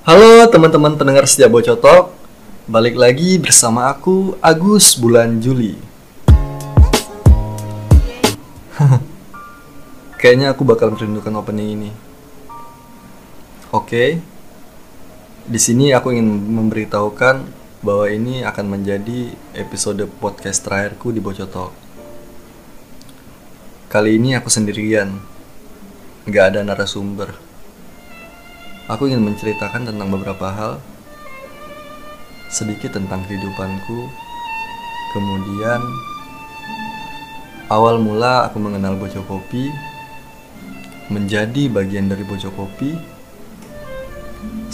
Halo teman-teman pendengar setia Bocotok. Balik lagi bersama aku Agus bulan Juli. Kayaknya aku bakal merindukan opening ini. Oke. Di sini aku ingin memberitahukan bahwa ini akan menjadi episode podcast terakhirku di Bocotok. Kali ini aku sendirian, nggak ada narasumber. Aku ingin menceritakan tentang beberapa hal, sedikit tentang kehidupanku, kemudian awal mula aku mengenal Bocok Kopi, menjadi bagian dari Bocok Kopi,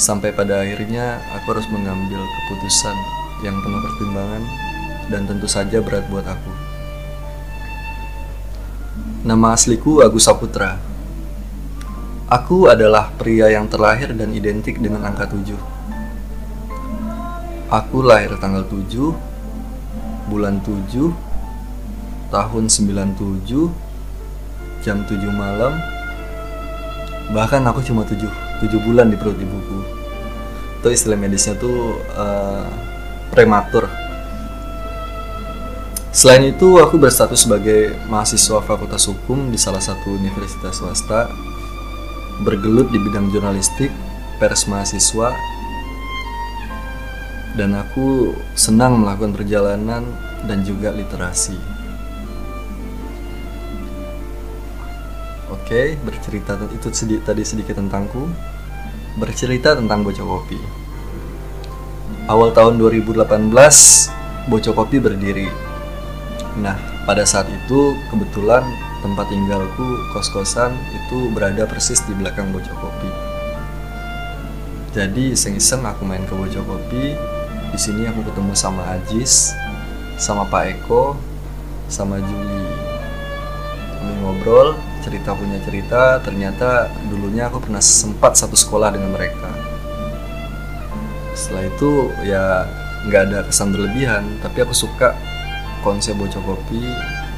sampai pada akhirnya aku harus mengambil keputusan yang penuh pertimbangan dan tentu saja berat buat aku. Nama asliku Agus Saputra. Aku adalah pria yang terlahir dan identik dengan angka 7. Aku lahir tanggal 7, bulan 7, tahun 97, jam 7 malam, bahkan aku cuma 7 7 bulan di perut ibuku. Itu istilah medisnya tuh uh, prematur. Selain itu aku berstatus sebagai mahasiswa fakultas hukum di salah satu universitas swasta bergelut di bidang jurnalistik pers mahasiswa dan aku senang melakukan perjalanan dan juga literasi. Oke, bercerita itu sedikit tadi sedikit tentangku. Bercerita tentang Bocok Kopi. Awal tahun 2018, Bocok Kopi berdiri. Nah, pada saat itu kebetulan tempat tinggalku kos-kosan itu berada persis di belakang Bocok Kopi. Jadi iseng-iseng aku main ke Bocok Kopi. Di sini aku ketemu sama Ajis, sama Pak Eko, sama Juli. Kami ngobrol, cerita punya cerita ternyata dulunya aku pernah sempat satu sekolah dengan mereka setelah itu ya nggak ada kesan berlebihan tapi aku suka konsep bocah kopi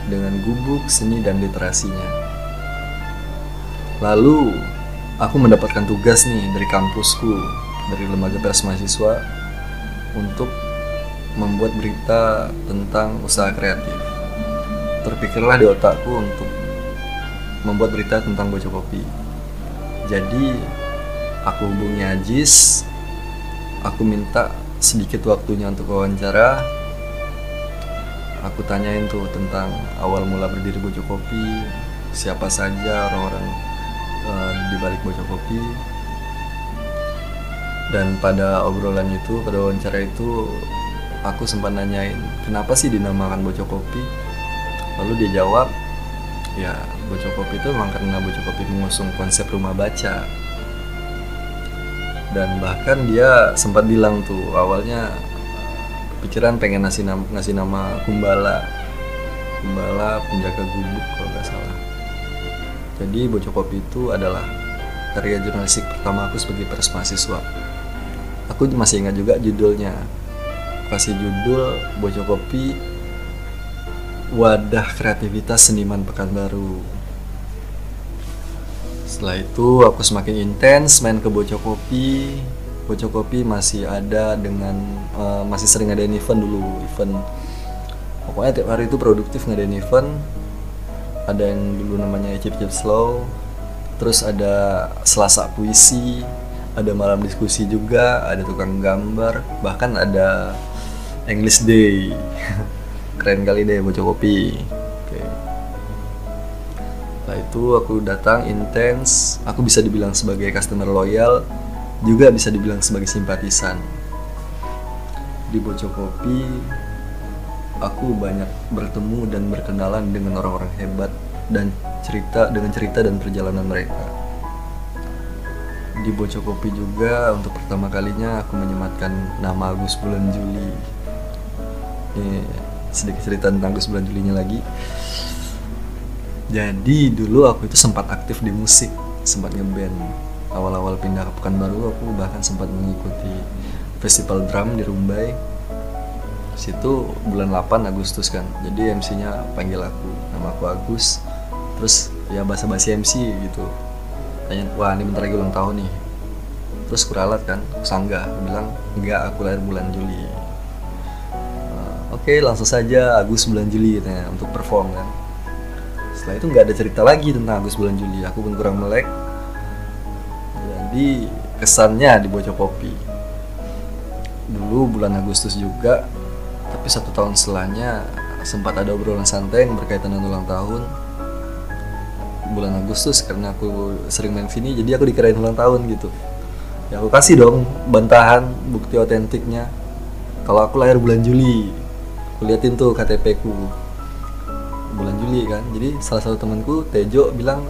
dengan gubuk seni dan literasinya lalu aku mendapatkan tugas nih dari kampusku dari lembaga pers mahasiswa untuk membuat berita tentang usaha kreatif terpikirlah di otakku untuk membuat berita tentang bocah kopi. Jadi aku hubungi Ajis, aku minta sedikit waktunya untuk wawancara. Aku tanyain tuh tentang awal mula berdiri bocah kopi, siapa saja orang-orang uh, di balik bocah kopi. Dan pada obrolan itu, pada wawancara itu, aku sempat nanyain, kenapa sih dinamakan bocah kopi? Lalu dia jawab, ya Bocok Kopi itu memang karena Bocok Kopi mengusung konsep rumah baca dan bahkan dia sempat bilang tuh awalnya pikiran pengen ngasih nama, ngasih nama Kumbala. Kumbala penjaga gubuk kalau nggak salah. Jadi Bocok Kopi itu adalah karya jurnalistik pertama aku sebagai pers mahasiswa. Aku masih ingat juga judulnya. Kasih judul Bocok Kopi wadah kreativitas seniman Pekanbaru. Setelah itu aku semakin intens main ke Bocok Kopi. Masih ada dengan uh, masih sering ada event dulu, event. Pokoknya tiap hari itu produktif ngadain event. Ada yang dulu namanya Chip Chip Slow. Terus ada Selasa puisi, ada malam diskusi juga, ada tukang gambar, bahkan ada English Day. keren kali deh bocah kopi itu aku datang intens aku bisa dibilang sebagai customer loyal juga bisa dibilang sebagai simpatisan. Di bocah kopi aku banyak bertemu dan berkenalan dengan orang-orang hebat dan cerita dengan cerita dan perjalanan mereka. Di Bocok Kopi juga untuk pertama kalinya aku menyematkan nama Agus bulan Juli. Ini sedikit cerita tentang Gus bulan Julinya lagi. Jadi dulu aku itu sempat aktif di musik sempat ngeband awal-awal pindah ke Pekanbaru aku bahkan sempat mengikuti festival drum di Rumbai. Situ bulan 8 Agustus kan jadi MC-nya panggil aku. Nama aku Agus terus ya bahasa basi MC gitu. Tanya wah ini bentar lagi ulang tahun nih. Terus kuralat kan sanggah bilang enggak aku lahir bulan Juli. Uh, oke okay, langsung saja Agus bulan Juli katanya untuk perform kan. Setelah itu nggak ada cerita lagi tentang Agus bulan Juli aku pun kurang melek jadi kesannya di kopi. Dulu bulan Agustus juga tapi satu tahun setelahnya sempat ada obrolan santai yang berkaitan dengan ulang tahun. Bulan Agustus karena aku sering main sini jadi aku dikirain ulang tahun gitu. Ya aku kasih dong bantahan bukti otentiknya. Kalau aku lahir bulan Juli aku liatin tuh KTP ku. Bulan Juli kan jadi salah satu temanku Tejo bilang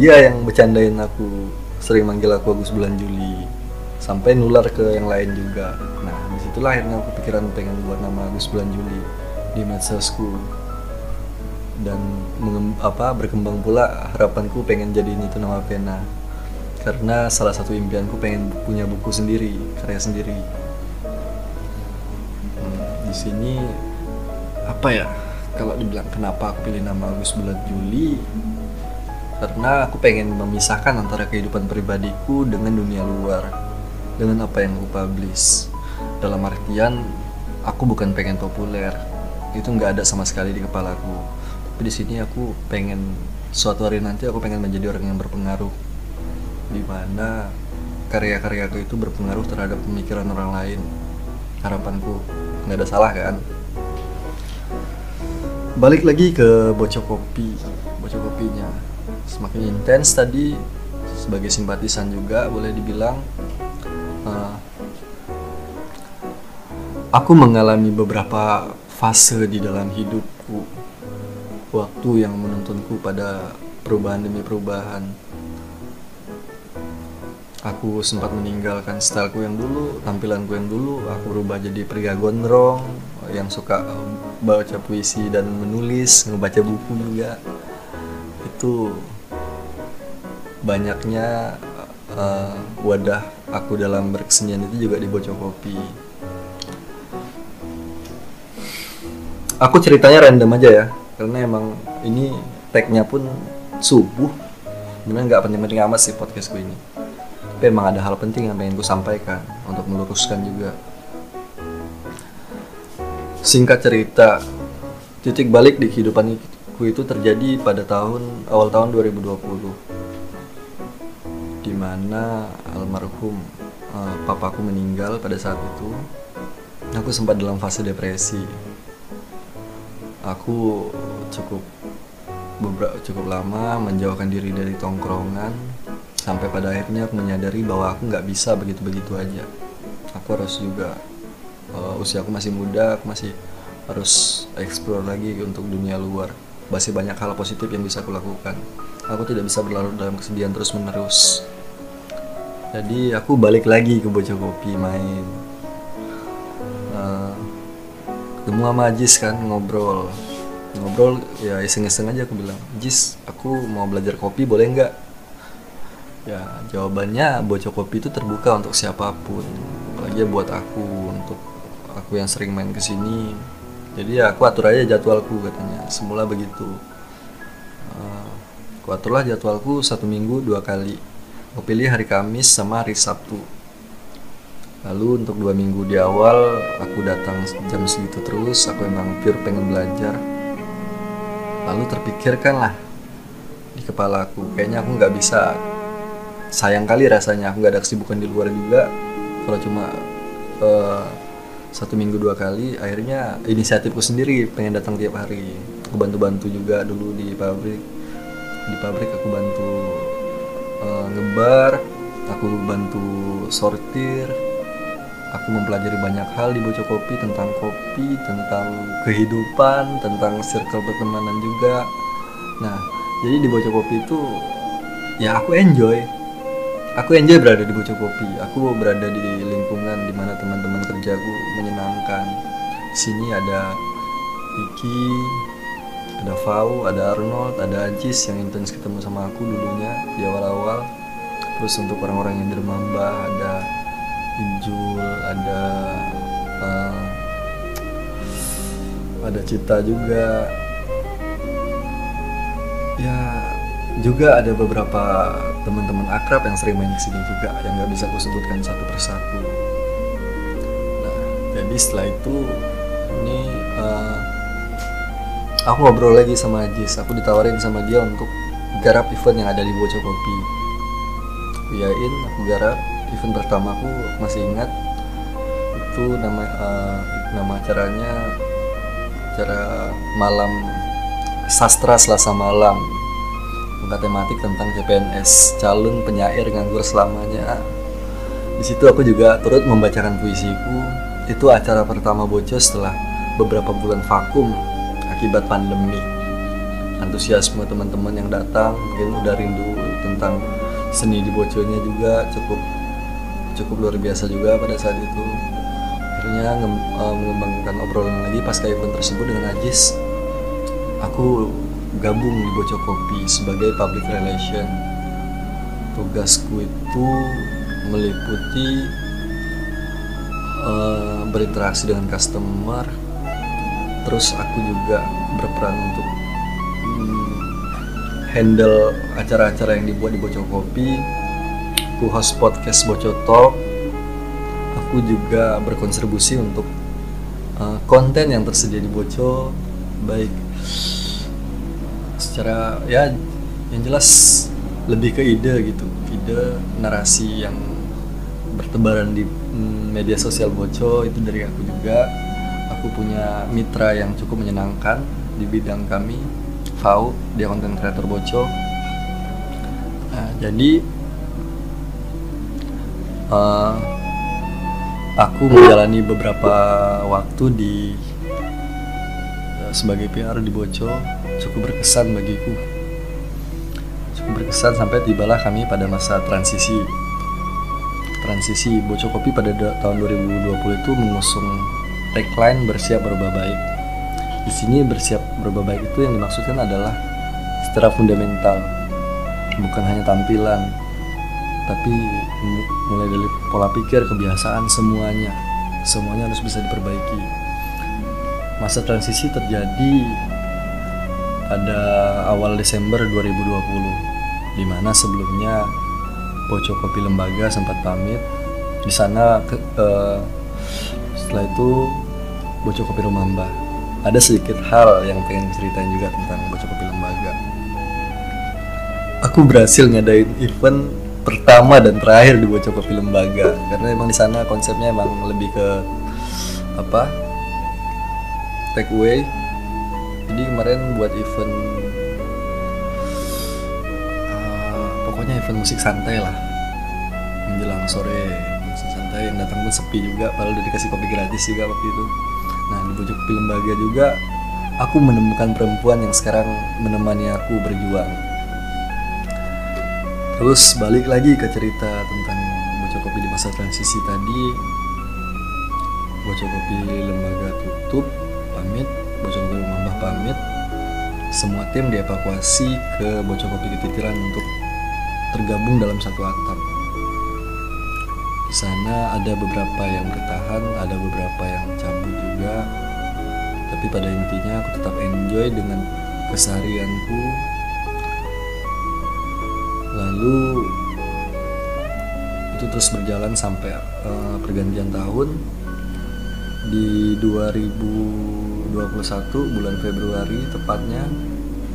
dia yang bercandain aku sering manggil aku Agus bulan Juli. Sampai nular ke yang lain juga. Nah di situlah akhirnya aku pikiran pengen buat nama Agus bulan Juli di medsosku dan apa berkembang pula harapanku pengen jadiin itu nama pena karena salah satu impianku pengen punya buku sendiri karya sendiri. Hmm, di sini apa ya kalau dibilang kenapa aku pilih nama Agus bulan Juli karena aku pengen memisahkan antara kehidupan pribadiku dengan dunia luar. Dengan apa yang aku publish. Dalam artian aku bukan pengen populer. Itu nggak ada sama sekali di kepalaku. Tapi di sini aku pengen suatu hari nanti aku pengen menjadi orang yang berpengaruh. Di mana karya-karyaku itu berpengaruh terhadap pemikiran orang lain. Harapanku nggak ada salah kan? Balik lagi ke bocok kopi bocok kopinya semakin intens tadi sebagai simpatisan juga boleh dibilang uh, aku mengalami beberapa fase di dalam hidupku. Waktu yang menuntunku pada perubahan demi perubahan. Aku sempat meninggalkan styleku yang dulu tampilanku yang dulu aku berubah jadi pria gondrong yang suka baca puisi dan menulis ngebaca buku juga. Itu banyaknya uh, wadah aku dalam berkesenian itu juga di Bocok Kopi. Aku ceritanya random aja ya, karena emang ini tagnya pun subuh. Sebenarnya nggak penting-penting amat sih podcast gue ini. Tapi emang ada hal penting yang pengen gue sampaikan untuk meluruskan juga. Singkat cerita, titik balik di kehidupanku itu terjadi pada tahun awal tahun 2020 di mana almarhum uh, papaku meninggal pada saat itu aku sempat dalam fase depresi. Aku cukup beberapa cukup lama menjauhkan diri dari tongkrongan sampai pada akhirnya aku menyadari bahwa aku nggak bisa begitu-begitu aja. Aku harus juga uh, usia aku masih muda aku masih harus explore lagi untuk dunia luar. Masih banyak hal positif yang bisa aku lakukan. Aku tidak bisa berlarut dalam kesedihan terus menerus jadi aku balik lagi ke bocah kopi main. Uh, ketemu sama Jis kan ngobrol. Ngobrol ya iseng-iseng aja aku bilang Jis aku mau belajar kopi boleh nggak? Ya jawabannya bocah kopi itu terbuka untuk siapa pun apalagi buat aku untuk aku yang sering main ke sini jadi ya aku atur aja jadwalku katanya. Semula begitu. Uh, aku aturlah jadwalku satu minggu dua kali aku pilih hari Kamis sama hari Sabtu. Lalu untuk dua minggu di awal aku datang jam segitu terus. Aku emang pure pengen belajar. Lalu terpikirkan lah di kepala aku. Kayaknya aku nggak bisa. Sayang kali rasanya aku nggak ada kesibukan di luar juga. Kalau cuma uh, satu minggu dua kali akhirnya inisiatifku sendiri pengen datang tiap hari. Aku bantu-bantu juga dulu di pabrik. Di pabrik aku bantu uh, ngebar aku bantu sortir aku mempelajari banyak hal di Bocok Kopi tentang kopi tentang kehidupan tentang circle pertemanan juga. Nah jadi di Bocok Kopi itu ya aku enjoy. Aku enjoy berada di Bocok Kopi. Aku berada di lingkungan di mana teman-teman kerjaku menyenangkan. Di sini ada Iki ada Fau, ada Arnold, ada Ajis yang intens ketemu sama aku dulunya di awal-awal. Terus untuk orang-orang yang Mbah ada Injul ada uh, ada Cita juga. Ya juga ada beberapa teman-teman akrab yang sering main di sini juga yang nggak bisa aku sebutkan satu persatu. Nah jadi setelah itu aku ngobrol lagi sama Jis. Aku ditawarin sama dia untuk garap event yang ada di Boco Kopi. Aku yain aku garap. Event pertama aku masih ingat. Itu nama uh, nama acaranya acara malam sastra selasa malam. Buka tematik tentang CPNS calon penyair nganggur selamanya. Di situ aku juga turut membacakan puisiku. Itu acara pertama Boco setelah beberapa bulan vakum akibat pandemi. Antusiasme teman-teman yang datang mungkin udah rindu tentang seni di boconya juga cukup cukup luar biasa juga pada saat itu. Akhirnya uh, mengembangkan obrolan lagi pas event tersebut dengan Ajis. Aku gabung di Bocok Kopi sebagai public relation. Tugasku itu meliputi uh, berinteraksi dengan customer terus aku juga berperan untuk hmm, handle acara-acara yang dibuat di Bocor Kopi aku host podcast Bocor Talk. Aku juga berkontribusi untuk uh, konten yang tersedia di Bocor baik secara ya yang jelas lebih ke ide gitu ide narasi yang bertebaran di mm, media sosial Boco itu dari aku juga aku punya mitra yang cukup menyenangkan di bidang kami Fau. Dia konten kreator Boco nah, jadi uh, aku menjalani beberapa waktu di uh, sebagai PR di Boco cukup berkesan bagiku. Cukup berkesan sampai tibalah kami pada masa transisi. Transisi Boco Kopi pada tahun 2020 itu mengusung tagline bersiap berubah baik. Di sini bersiap berubah baik itu yang dimaksudkan adalah secara fundamental, bukan hanya tampilan, tapi mulai dari pola pikir, kebiasaan semuanya, semuanya harus bisa diperbaiki. Masa transisi terjadi pada awal Desember 2020, di mana sebelumnya Poco Kopi Lembaga sempat pamit. Di sana ke, uh, setelah itu Bocok Kopi Rumah Mbah. Ada sedikit hal yang pengen ceritain juga tentang Bocok Kopi Lembaga. Aku berhasil ngadain event pertama dan terakhir di Bocok Kopi Lembaga karena emang di sana konsepnya emang lebih ke apa take away. Jadi kemarin buat event uh, pokoknya event musik santai lah. Menjelang sore musik santai. Yang datang pun sepi juga padahal udah dikasih kopi gratis juga waktu itu Nah di pojok lembaga juga aku menemukan perempuan yang sekarang menemani aku berjuang. Terus balik lagi ke cerita tentang bocor kopi di masa transisi tadi. Bocor kopi lembaga tutup, pamit. Bocor kopi rumah pamit. Semua tim dievakuasi ke bocor kopi ketitiran untuk tergabung dalam satu atap. Di sana ada beberapa yang bertahan, ada beberapa yang cabut juga. Tapi pada intinya aku tetap enjoy dengan keseharianku. Lalu itu terus berjalan sampai uh, pergantian tahun di 2021 bulan Februari tepatnya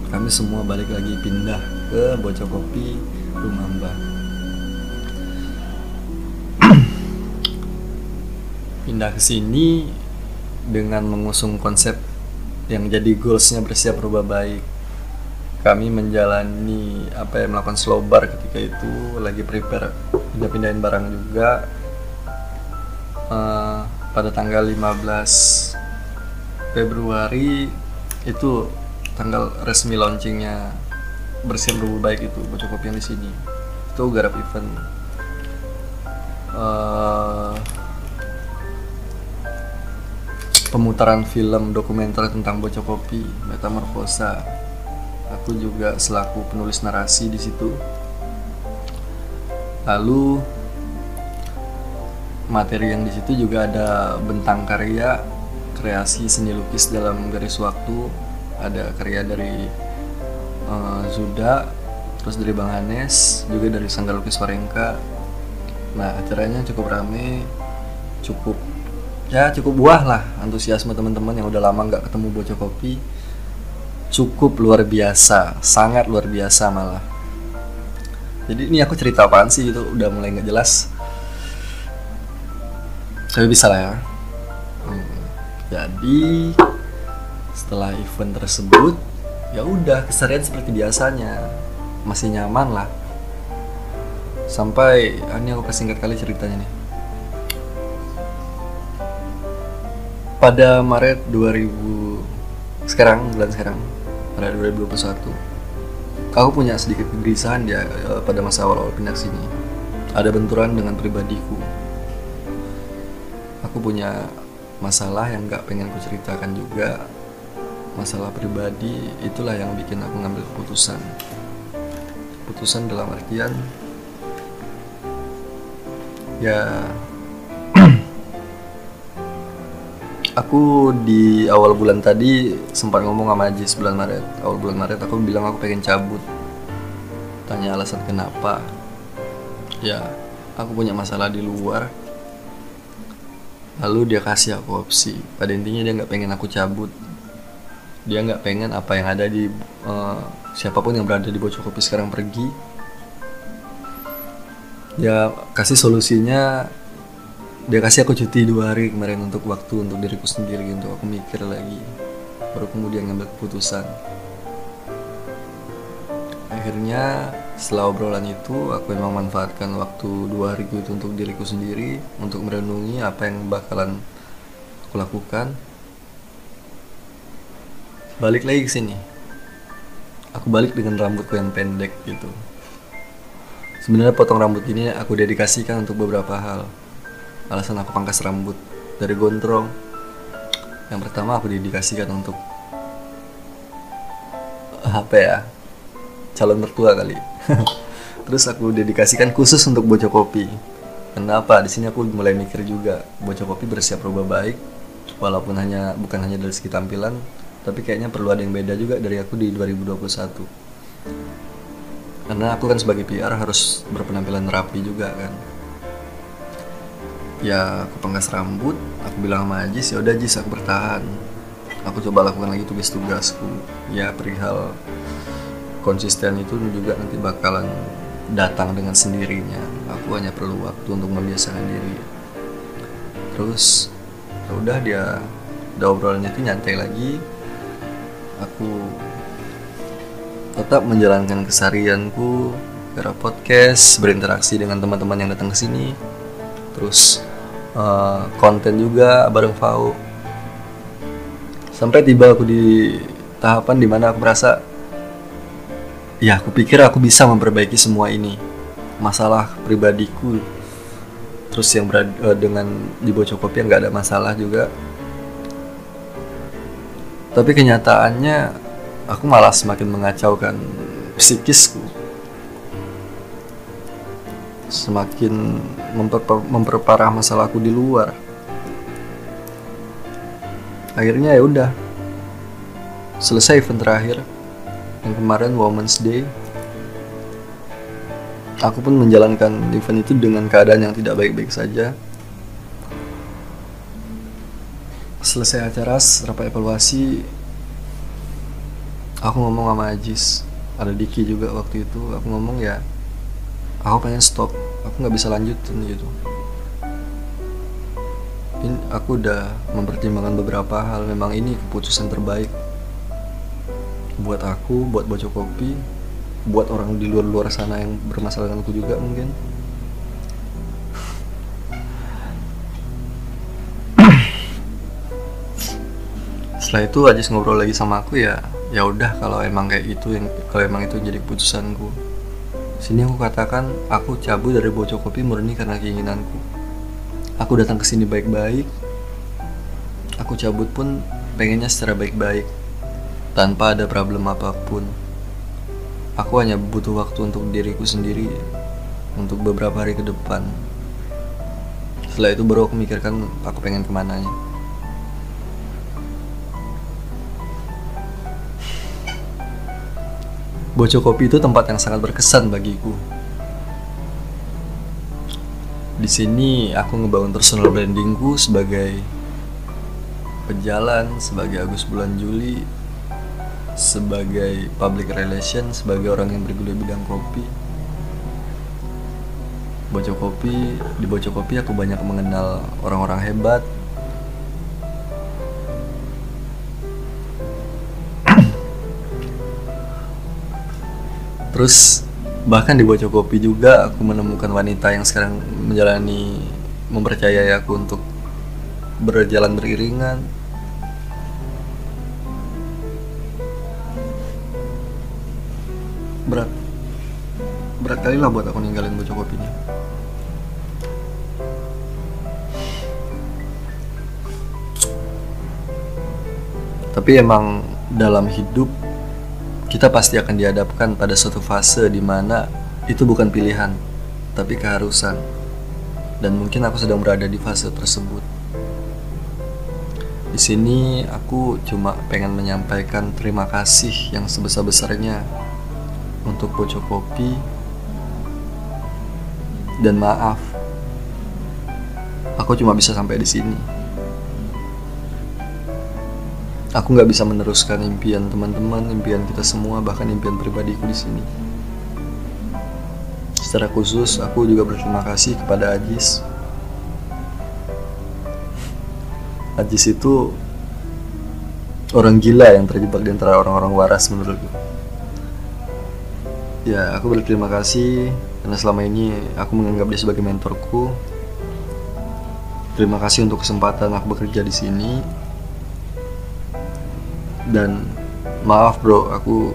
kami semua balik lagi pindah ke Bocok Kopi Rumah Mbah pindah ke sini dengan mengusung konsep yang jadi goalsnya bersiap berubah baik. Kami menjalani apa ya melakukan slow bar ketika itu lagi prepare pindah-pindahin barang juga. Uh, pada tanggal 15 Februari itu tanggal resmi launchingnya bersiap berubah baik itu bocor kopi yang di sini. Itu garap event. Uh, pemutaran film dokumenter tentang bocah kopi Metamorfosa. Aku juga selaku penulis narasi di situ. Lalu materi yang di situ juga ada bentang karya kreasi seni lukis dalam garis waktu. Ada karya dari uh, Zuda, terus dari Bang Hanes juga dari Sanggar Lukis Warengka nah acaranya cukup rame cukup ya cukup buah lah antusiasme teman-teman yang udah lama nggak ketemu bocah kopi. Cukup luar biasa sangat luar biasa malah. Jadi ini aku cerita apaan sih itu udah mulai nggak jelas. Tapi bisa lah ya. Hmm, jadi setelah event tersebut ya udah keseharian seperti biasanya. Masih nyaman lah. Sampai ah, ini aku singkat kali ceritanya nih pada Maret 2000 sekarang bulan sekarang pada 2021 aku punya sedikit kegelisahan ya pada masa awal-awal pindah sini. Ada benturan dengan pribadiku. Aku punya masalah yang gak pengen aku ceritakan juga. Masalah pribadi itulah yang bikin aku ngambil keputusan. Keputusan dalam artian ya aku di awal bulan tadi sempat ngomong sama Ajis bulan Maret. Awal bulan Maret aku bilang aku pengen cabut. Tanya alasan kenapa. Ya aku punya masalah di luar. Lalu dia kasih aku opsi. Pada intinya dia nggak pengen aku cabut. Dia nggak pengen apa yang ada di uh, siapa pun yang berada di bocor kopi sekarang pergi. Ya kasih solusinya dia kasih aku cuti dua hari kemarin untuk waktu untuk diriku sendiri untuk aku mikir lagi. Baru kemudian ngambil keputusan. Akhirnya setelah obrolan itu aku memang manfaatkan waktu dua hari itu untuk diriku sendiri untuk merenungi apa yang bakalan aku lakukan. Balik lagi ke sini. Aku balik dengan rambutku yang pendek gitu. Sebenarnya potong rambut ini aku dedikasikan untuk beberapa hal alasan aku pangkas rambut dari gondrong. Yang pertama aku didikasikan untuk apa ya calon mertua kali. Terus aku dedikasikan khusus untuk bocah kopi. Kenapa? Di sini aku mulai mikir juga bocah kopi bersiap rubah baik walaupun hanya bukan hanya dari segi tampilan tapi kayaknya perlu ada yang beda juga dari aku di 2021 karena aku kan sebagai PR harus berpenampilan rapi juga kan ya aku pangkas rambut aku bilang sama Ajis ya udah Ajis aku bertahan. Aku coba lakukan lagi tugas-tugasku ya perihal konsisten itu juga nanti bakalan datang dengan sendirinya. Aku hanya perlu waktu untuk membiasakan diri. Terus ya udah dia udah obrolannya itu nyantai lagi. Aku tetap menjalankan keseharianku gara podcast berinteraksi dengan teman-teman yang datang ke sini. Terus uh, konten juga bareng Fau sampai tiba aku di tahapan di mana aku merasa ya aku pikir aku bisa memperbaiki semua ini. Masalah pribadiku. Terus yang berada uh, dengan di bocor kopi yang nggak ada masalah juga. Tapi kenyataannya aku malah semakin mengacaukan psikisku semakin memper memperparah masalahku di luar. Akhirnya ya udah selesai event terakhir. Yang kemarin Women's Day. Aku pun menjalankan event itu dengan keadaan yang tidak baik-baik saja. Selesai acara rapat evaluasi. Aku ngomong sama Ajis ada Diki juga waktu itu. Aku ngomong ya aku pengen stop. Aku nggak bisa lanjutin gitu. Ini aku udah mempertimbangkan beberapa hal. Memang ini keputusan terbaik buat aku buat bocah kopi buat orang di luar-luar sana yang bermasalah denganku juga mungkin. Setelah itu aja ngobrol lagi sama aku ya ya udah kalau emang kayak itu yang kalau emang itu jadi keputusanku Sini aku katakan, aku cabut dari bocor kopi murni karena keinginanku. Aku datang ke sini baik-baik. Aku cabut pun pengennya secara baik-baik, tanpa ada problem apa pun. Aku hanya butuh waktu untuk diriku sendiri, untuk beberapa hari ke depan. Setelah itu baru aku mikirkan aku pengen ke mananya. Boco Kopi itu tempat yang sangat berkesan bagiku. Di sini aku ngebangun personal brandingku sebagai pejalan, sebagai Agus Bulan Juli, sebagai public relation, sebagai orang yang bergelut bidang kopi. Boco Kopi, di Boco Kopi aku banyak mengenal orang-orang hebat, Terus bahkan di Bocok Kopi juga aku menemukan wanita yang sekarang menjalani mempercayai aku untuk berjalan beriringan. Berat. Berat kali lah buat aku ninggalin Bocok Kopinya. Tapi emang dalam hidup kita pasti akan dihadapkan pada suatu fase di mana itu bukan pilihan, tapi keharusan. Dan mungkin aku sedang berada di fase tersebut. Di sini aku cuma pengen menyampaikan terima kasih yang sebesar-besarnya untuk Pocok Kopi dan maaf. Aku cuma bisa sampai di sini aku nggak bisa meneruskan impian teman-teman, impian kita semua, bahkan impian pribadiku di sini. Secara khusus, aku juga berterima kasih kepada Ajis. Ajis itu orang gila yang terjebak di antara orang-orang waras menurutku. Ya, aku berterima kasih karena selama ini aku menganggap dia sebagai mentorku. Terima kasih untuk kesempatan aku bekerja di sini dan maaf bro aku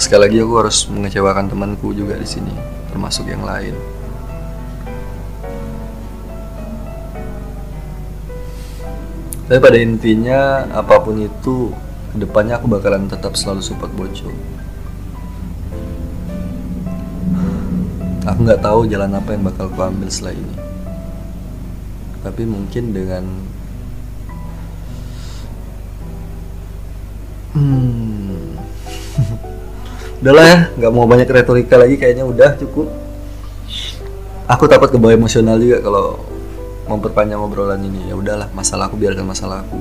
sekali lagi aku harus mengecewakan temanku juga di sini termasuk yang lain. Tapi pada intinya apa pun itu ke depannya aku bakalan tetap selalu support Bojo. Aku nggak tahu jalan apa yang bakal aku ambil setelah ini. Tapi mungkin dengan Hmm. Udahlah ya, nggak mau banyak retorika lagi kayaknya udah cukup. Aku takut kebawa emosional juga kalau memperpanjang obrolan ini. Ya udahlah, masalah aku biarkan masalah aku.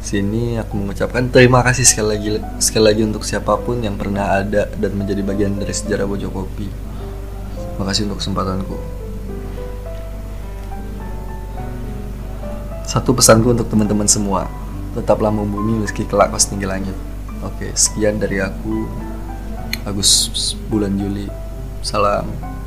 Sini aku mengucapkan terima kasih sekali lagi sekali lagi untuk siapa pun yang pernah ada dan menjadi bagian dari sejarah Bojo Kopi. Makasih untuk kesempatanku. Satu pesanku untuk teman-teman semua tetaplah membumi meski kelak kau setinggi langit. Oke, sekian dari aku Agus bulan Juli. Salam.